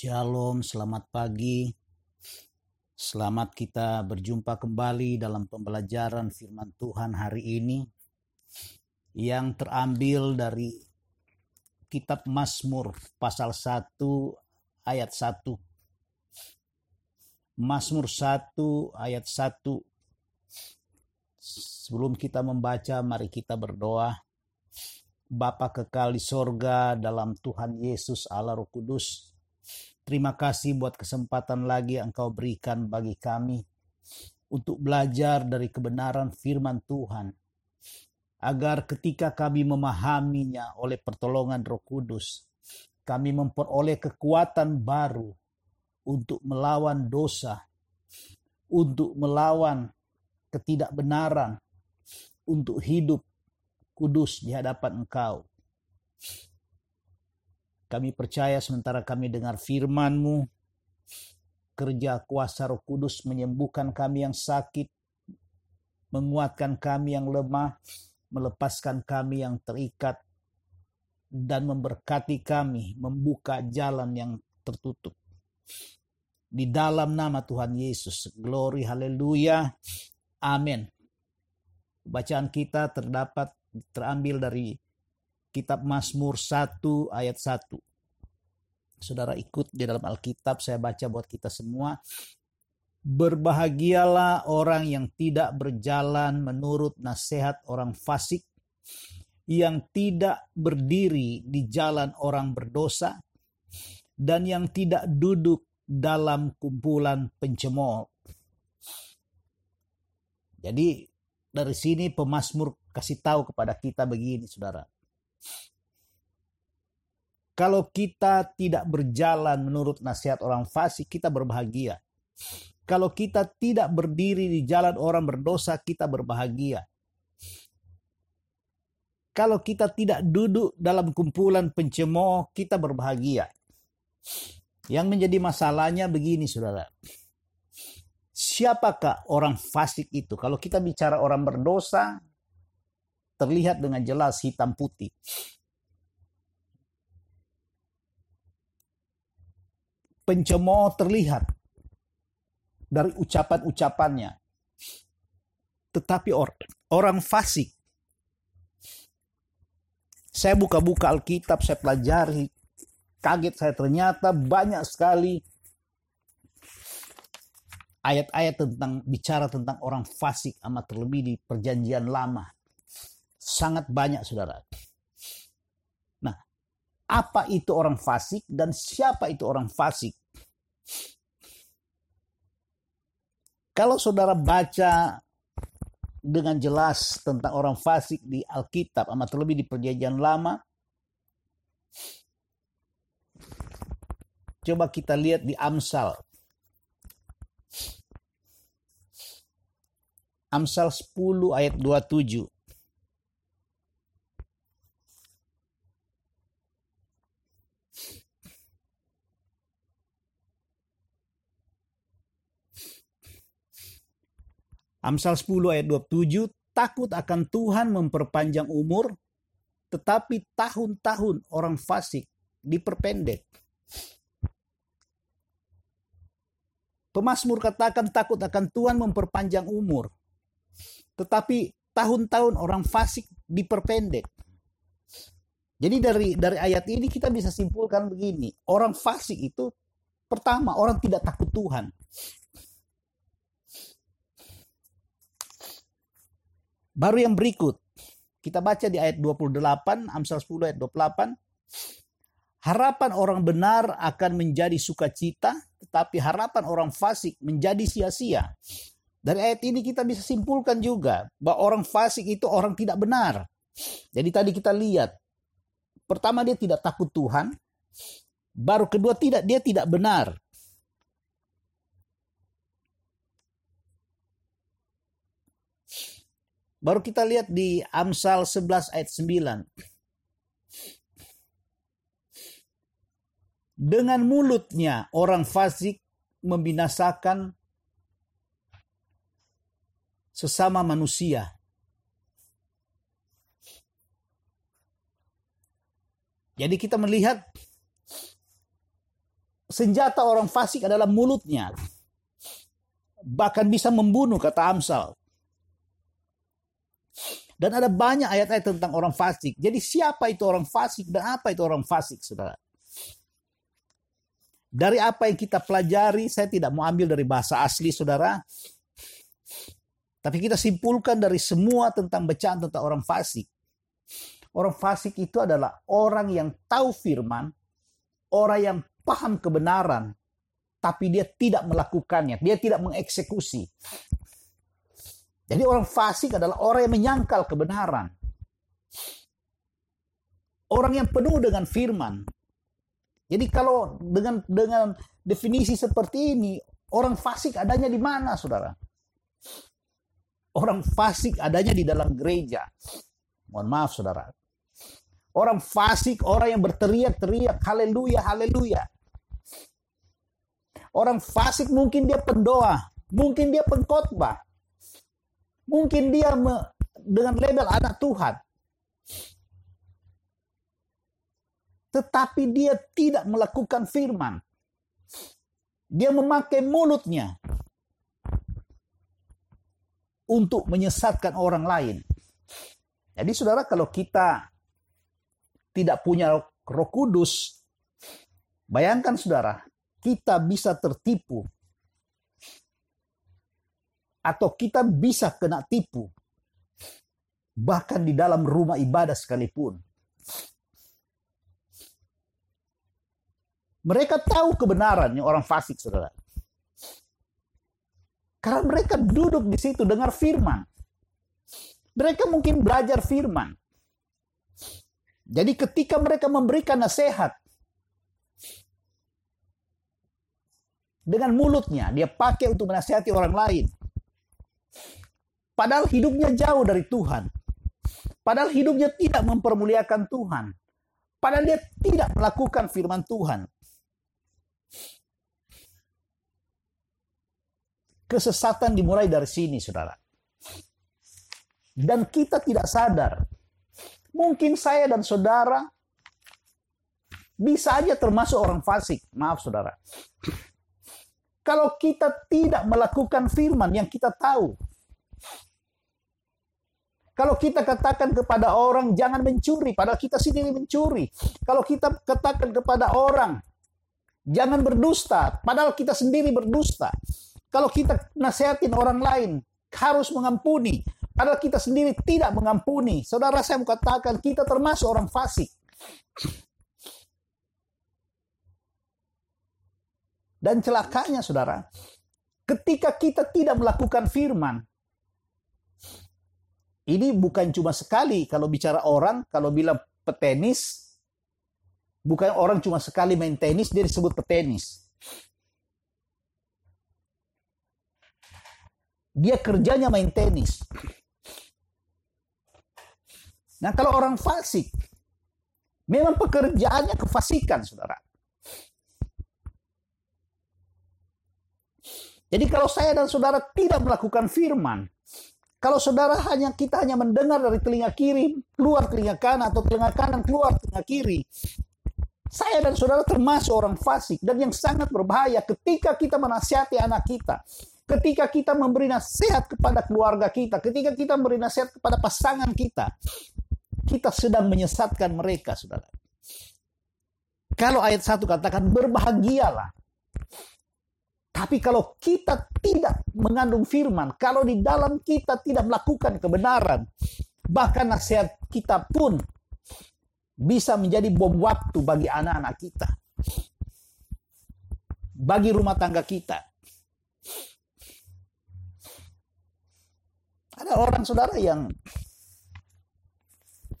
Shalom, selamat pagi. Selamat kita berjumpa kembali dalam pembelajaran firman Tuhan hari ini yang terambil dari kitab Mazmur pasal 1 ayat 1. Mazmur 1 ayat 1. Sebelum kita membaca, mari kita berdoa. Bapa kekal di sorga dalam Tuhan Yesus Allah Roh Kudus. Terima kasih buat kesempatan lagi yang Engkau berikan bagi kami untuk belajar dari kebenaran firman Tuhan. Agar ketika kami memahaminya oleh pertolongan Roh Kudus, kami memperoleh kekuatan baru untuk melawan dosa, untuk melawan ketidakbenaran, untuk hidup kudus di hadapan Engkau. Kami percaya sementara kami dengar firman-Mu, kerja kuasa roh kudus menyembuhkan kami yang sakit, menguatkan kami yang lemah, melepaskan kami yang terikat, dan memberkati kami membuka jalan yang tertutup. Di dalam nama Tuhan Yesus, glory haleluya, amin. Bacaan kita terdapat terambil dari kitab Mazmur 1 ayat 1. Saudara ikut di dalam Alkitab, saya baca buat kita semua. Berbahagialah orang yang tidak berjalan menurut nasihat orang fasik, yang tidak berdiri di jalan orang berdosa, dan yang tidak duduk dalam kumpulan pencemooh. Jadi dari sini pemazmur kasih tahu kepada kita begini saudara. Kalau kita tidak berjalan menurut nasihat orang fasik, kita berbahagia. Kalau kita tidak berdiri di jalan orang berdosa, kita berbahagia. Kalau kita tidak duduk dalam kumpulan pencemooh, kita berbahagia. Yang menjadi masalahnya begini, saudara. Siapakah orang fasik itu? Kalau kita bicara orang berdosa, terlihat dengan jelas hitam putih. pencemooh terlihat dari ucapan-ucapannya. Tetapi or, orang fasik, saya buka-buka Alkitab, saya pelajari, kaget saya ternyata banyak sekali ayat-ayat tentang bicara tentang orang fasik amat terlebih di perjanjian lama. Sangat banyak saudara. Nah, apa itu orang fasik dan siapa itu orang fasik? Kalau saudara baca dengan jelas tentang orang fasik di Alkitab, amat terlebih di perjanjian lama, coba kita lihat di Amsal. Amsal 10 ayat 27. Amsal 10 ayat 27, takut akan Tuhan memperpanjang umur, tetapi tahun-tahun orang fasik diperpendek. Pemasmur katakan takut akan Tuhan memperpanjang umur. Tetapi tahun-tahun orang fasik diperpendek. Jadi dari dari ayat ini kita bisa simpulkan begini, orang fasik itu pertama orang tidak takut Tuhan. Baru yang berikut, kita baca di ayat 28, Amsal 10 ayat 28. Harapan orang benar akan menjadi sukacita, tetapi harapan orang fasik menjadi sia-sia. Dari ayat ini kita bisa simpulkan juga bahwa orang fasik itu orang tidak benar. Jadi tadi kita lihat, pertama dia tidak takut Tuhan, baru kedua tidak dia tidak benar. Baru kita lihat di Amsal 11 ayat 9. Dengan mulutnya orang fasik membinasakan sesama manusia. Jadi kita melihat senjata orang fasik adalah mulutnya. Bahkan bisa membunuh, kata Amsal. Dan ada banyak ayat-ayat tentang orang fasik. Jadi siapa itu orang fasik dan apa itu orang fasik, saudara? Dari apa yang kita pelajari, saya tidak mau ambil dari bahasa asli, saudara. Tapi kita simpulkan dari semua tentang bacaan tentang orang fasik. Orang fasik itu adalah orang yang tahu firman, orang yang paham kebenaran, tapi dia tidak melakukannya, dia tidak mengeksekusi. Jadi orang fasik adalah orang yang menyangkal kebenaran. Orang yang penuh dengan firman. Jadi kalau dengan dengan definisi seperti ini, orang fasik adanya di mana, Saudara? Orang fasik adanya di dalam gereja. Mohon maaf, Saudara. Orang fasik, orang yang berteriak-teriak, haleluya, haleluya. Orang fasik mungkin dia pendoa, mungkin dia pengkhotbah, Mungkin dia me, dengan label anak Tuhan. Tetapi dia tidak melakukan firman. Dia memakai mulutnya untuk menyesatkan orang lain. Jadi saudara kalau kita tidak punya roh kudus, bayangkan saudara, kita bisa tertipu atau kita bisa kena tipu. Bahkan di dalam rumah ibadah sekalipun. Mereka tahu kebenarannya orang fasik, saudara. Karena mereka duduk di situ dengar firman. Mereka mungkin belajar firman. Jadi ketika mereka memberikan nasihat, dengan mulutnya dia pakai untuk menasihati orang lain. Padahal hidupnya jauh dari Tuhan. Padahal hidupnya tidak mempermuliakan Tuhan. Padahal dia tidak melakukan firman Tuhan. Kesesatan dimulai dari sini, saudara. Dan kita tidak sadar. Mungkin saya dan saudara bisa aja termasuk orang fasik. Maaf, saudara. Kalau kita tidak melakukan firman yang kita tahu, kalau kita katakan kepada orang jangan mencuri, padahal kita sendiri mencuri. Kalau kita katakan kepada orang jangan berdusta, padahal kita sendiri berdusta. Kalau kita nasihatin orang lain harus mengampuni, padahal kita sendiri tidak mengampuni. Saudara saya mau katakan kita termasuk orang fasik. Dan celakanya saudara, ketika kita tidak melakukan firman, ini bukan cuma sekali kalau bicara orang, kalau bilang petenis, bukan orang cuma sekali main tenis dia disebut petenis. Dia kerjanya main tenis. Nah kalau orang fasik, memang pekerjaannya kefasikan, saudara. Jadi kalau saya dan saudara tidak melakukan firman, kalau saudara hanya kita hanya mendengar dari telinga kiri keluar telinga kanan atau telinga kanan keluar telinga kiri, saya dan saudara termasuk orang fasik dan yang sangat berbahaya ketika kita menasihati anak kita, ketika kita memberi nasihat kepada keluarga kita, ketika kita memberi nasihat kepada pasangan kita, kita sedang menyesatkan mereka, saudara. Kalau ayat satu katakan berbahagialah tapi kalau kita tidak mengandung firman, kalau di dalam kita tidak melakukan kebenaran, bahkan nasihat kita pun bisa menjadi bom waktu bagi anak-anak kita. Bagi rumah tangga kita. Ada orang saudara yang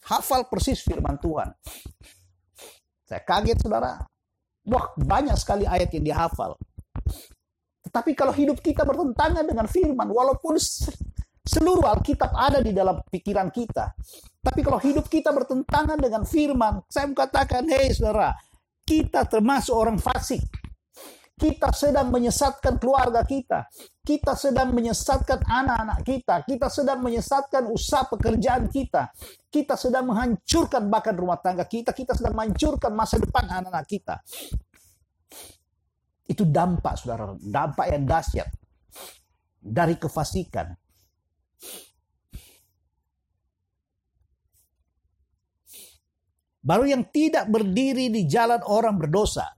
hafal persis firman Tuhan. Saya kaget saudara. Wah banyak sekali ayat yang dihafal. Tetapi kalau hidup kita bertentangan dengan firman, walaupun seluruh Alkitab ada di dalam pikiran kita. Tapi kalau hidup kita bertentangan dengan firman, saya mengatakan, hei saudara, kita termasuk orang fasik. Kita sedang menyesatkan keluarga kita. Kita sedang menyesatkan anak-anak kita. Kita sedang menyesatkan usaha pekerjaan kita. Kita sedang menghancurkan bahkan rumah tangga kita. Kita sedang menghancurkan masa depan anak-anak kita. Itu dampak, saudara. Dampak yang dahsyat dari kefasikan. Baru yang tidak berdiri di jalan orang berdosa.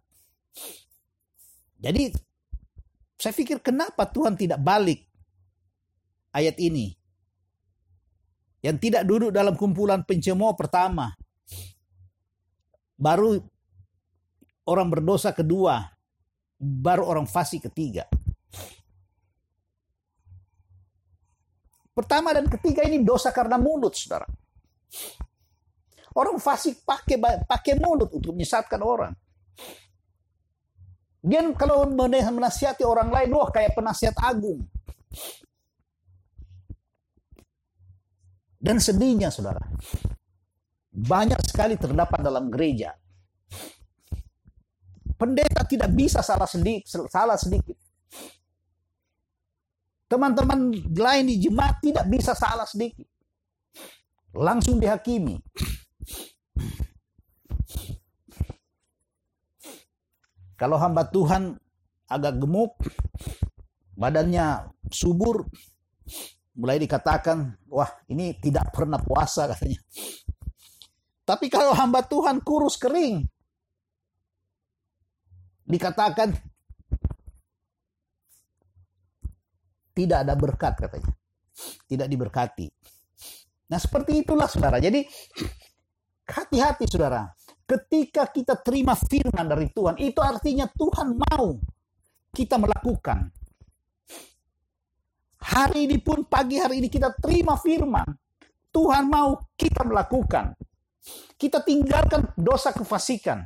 Jadi saya pikir kenapa Tuhan tidak balik ayat ini. Yang tidak duduk dalam kumpulan pencemooh pertama. Baru orang berdosa kedua. Baru orang fasik ketiga. Pertama dan ketiga ini dosa karena mulut, saudara. Orang fasik pakai pakai mulut untuk menyesatkan orang. Dia kalau menasihati orang lain, wah kayak penasihat agung. Dan sedihnya saudara, banyak sekali terdapat dalam gereja. Pendeta tidak bisa salah sedikit, salah sedikit. Teman-teman lain di jemaat tidak bisa salah sedikit. Langsung dihakimi. Kalau hamba Tuhan agak gemuk, badannya subur, mulai dikatakan, wah ini tidak pernah puasa katanya. Tapi kalau hamba Tuhan kurus kering, dikatakan tidak ada berkat katanya. Tidak diberkati. Nah seperti itulah saudara. Jadi hati-hati saudara. Ketika kita terima firman dari Tuhan, itu artinya Tuhan mau kita melakukan. Hari ini pun pagi hari ini kita terima firman. Tuhan mau kita melakukan. Kita tinggalkan dosa kefasikan.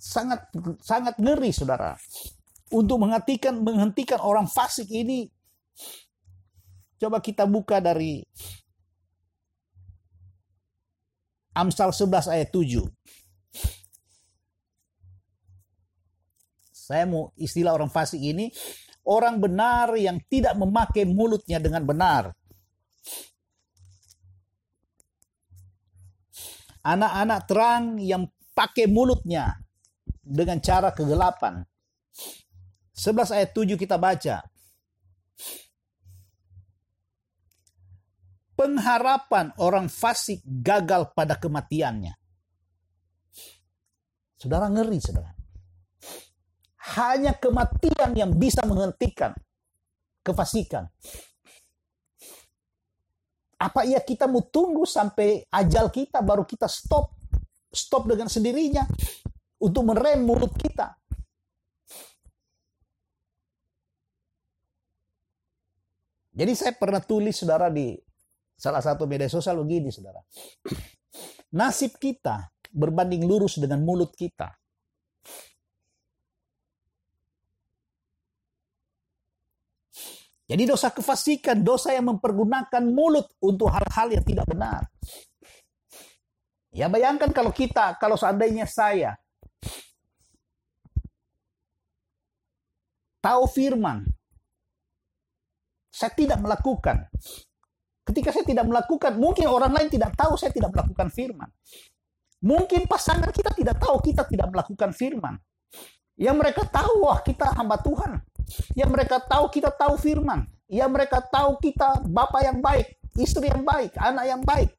Sangat sangat ngeri saudara. Untuk menghentikan menghentikan orang fasik ini coba kita buka dari Amsal 11 ayat 7. Saya mau istilah orang fasik ini, orang benar yang tidak memakai mulutnya dengan benar. Anak-anak terang yang pakai mulutnya dengan cara kegelapan. 11 ayat 7 kita baca. pengharapan orang fasik gagal pada kematiannya. Saudara ngeri, saudara. Hanya kematian yang bisa menghentikan kefasikan. Apa iya kita mau tunggu sampai ajal kita baru kita stop? Stop dengan sendirinya untuk merem mulut kita. Jadi saya pernah tulis saudara di Salah satu media sosial begini, saudara. Nasib kita berbanding lurus dengan mulut kita. Jadi dosa kefasikan, dosa yang mempergunakan mulut untuk hal-hal yang tidak benar. Ya bayangkan kalau kita, kalau seandainya saya tahu firman, saya tidak melakukan, Ketika saya tidak melakukan, mungkin orang lain tidak tahu saya tidak melakukan firman. Mungkin pasangan kita tidak tahu kita tidak melakukan firman. Yang mereka tahu, wah kita hamba Tuhan. Yang mereka tahu kita tahu firman. Yang mereka tahu kita bapak yang baik, istri yang baik, anak yang baik.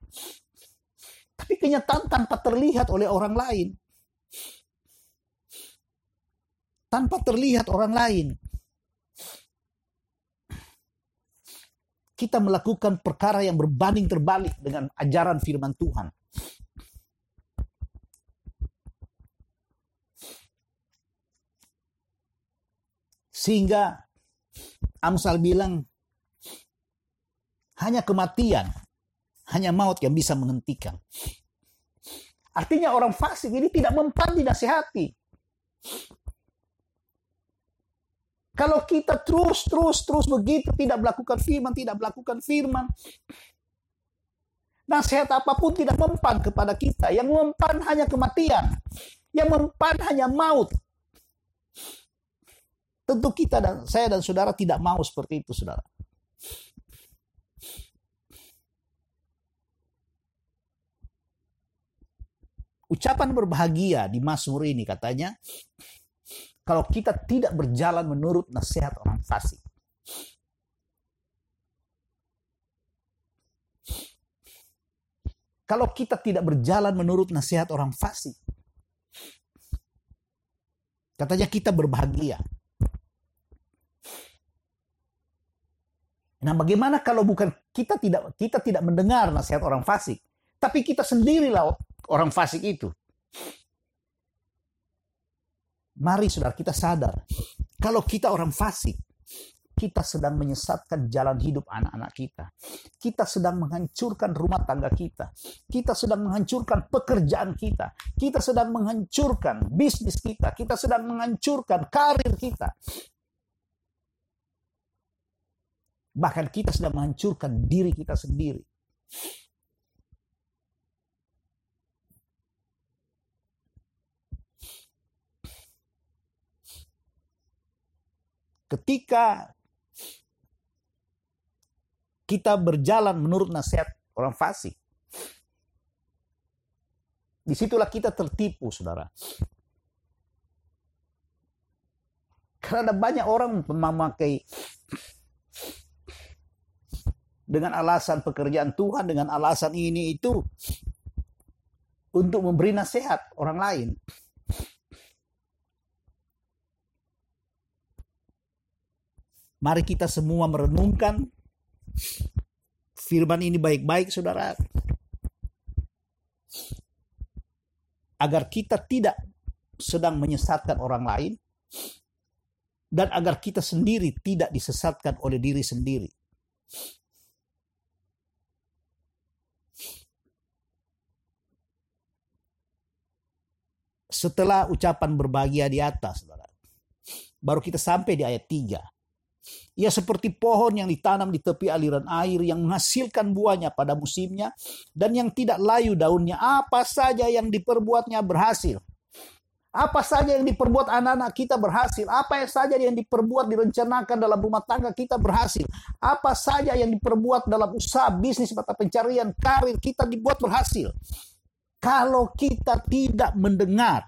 Tapi kenyataan tanpa terlihat oleh orang lain. Tanpa terlihat orang lain. kita melakukan perkara yang berbanding terbalik dengan ajaran firman Tuhan. Sehingga Amsal bilang hanya kematian, hanya maut yang bisa menghentikan. Artinya orang fasik ini tidak mempan dinasihati. Kalau kita terus, terus, terus begitu, tidak melakukan firman, tidak melakukan firman, nasihat apa pun tidak mempan kepada kita. Yang mempan hanya kematian. Yang mempan hanya maut. Tentu kita dan saya dan saudara tidak mau seperti itu, saudara. ucapan berbahagia di Mazmur ini katanya, kalau kita tidak berjalan menurut nasihat orang fasik. Kalau kita tidak berjalan menurut nasihat orang fasik, katanya kita berbahagia. Nah, bagaimana kalau bukan kita tidak kita tidak mendengar nasihat orang fasik, tapi kita sendirilah orang fasik itu. Mari saudara kita sadar, kalau kita orang fasik, kita sedang menyesatkan jalan hidup anak-anak kita. Kita sedang menghancurkan rumah tangga kita. Kita sedang menghancurkan pekerjaan kita. Kita sedang menghancurkan bisnis kita. Kita sedang menghancurkan karir kita. Bahkan kita sedang menghancurkan diri kita sendiri. Ketika kita berjalan menurut nasihat orang fasik. Di situlah kita tertipu, saudara. Karena ada banyak orang memakai dengan alasan pekerjaan Tuhan, dengan alasan ini itu untuk memberi nasihat orang lain. Mari kita semua merenungkan Firman ini baik-baik saudara. Agar kita tidak sedang menyesatkan orang lain. Dan agar kita sendiri tidak disesatkan oleh diri sendiri. Setelah ucapan berbahagia di atas, saudara, baru kita sampai di ayat 3. Ia seperti pohon yang ditanam di tepi aliran air yang menghasilkan buahnya pada musimnya dan yang tidak layu daunnya. Apa saja yang diperbuatnya berhasil. Apa saja yang diperbuat anak-anak kita berhasil. Apa saja yang diperbuat direncanakan dalam rumah tangga kita berhasil. Apa saja yang diperbuat dalam usaha bisnis mata pencarian karir kita dibuat berhasil. Kalau kita tidak mendengar,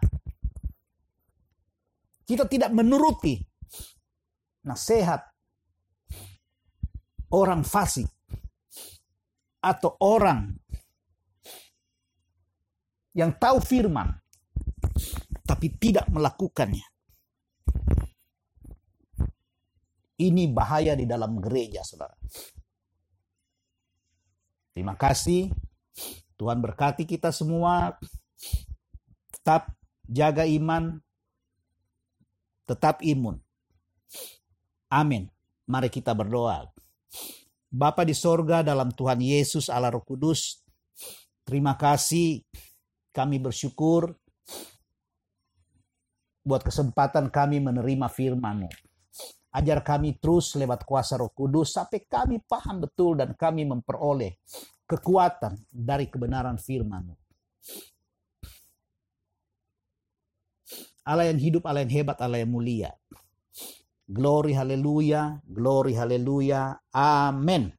kita tidak menuruti nasihat orang fasik atau orang yang tahu firman tapi tidak melakukannya. Ini bahaya di dalam gereja, saudara. Terima kasih. Tuhan berkati kita semua. Tetap jaga iman. Tetap imun. Amin. Mari kita berdoa. Bapa di sorga dalam Tuhan Yesus Allah Roh Kudus, terima kasih kami bersyukur buat kesempatan kami menerima firman-Mu. Ajar kami terus lewat kuasa Roh Kudus sampai kami paham betul dan kami memperoleh kekuatan dari kebenaran firman-Mu. Allah yang hidup, Allah yang hebat, Allah yang mulia. Glory haleluya, glory haleluya. Amin.